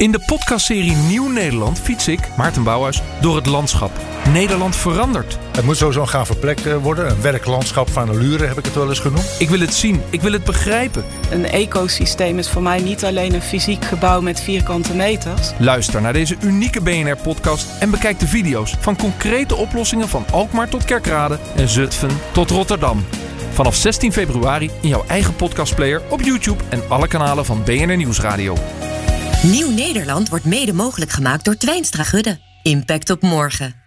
In de podcastserie Nieuw Nederland fiets ik, Maarten Bouwhuis, door het landschap. Nederland verandert. Het moet sowieso een gave plek eh, worden. Een werklandschap van allure heb ik het wel eens genoemd. Ik wil het zien, ik wil het begrijpen. Een ecosysteem is voor mij niet alleen een fysiek gebouw met vierkante meters. Luister naar deze unieke BNR-podcast en bekijk de video's van concrete oplossingen van Alkmaar tot Kerkrade en Zutphen tot Rotterdam. Vanaf 16 februari in jouw eigen podcastplayer op YouTube en alle kanalen van BNR Nieuwsradio. Nieuw Nederland wordt mede mogelijk gemaakt door Twijnstra Gudde. Impact op morgen.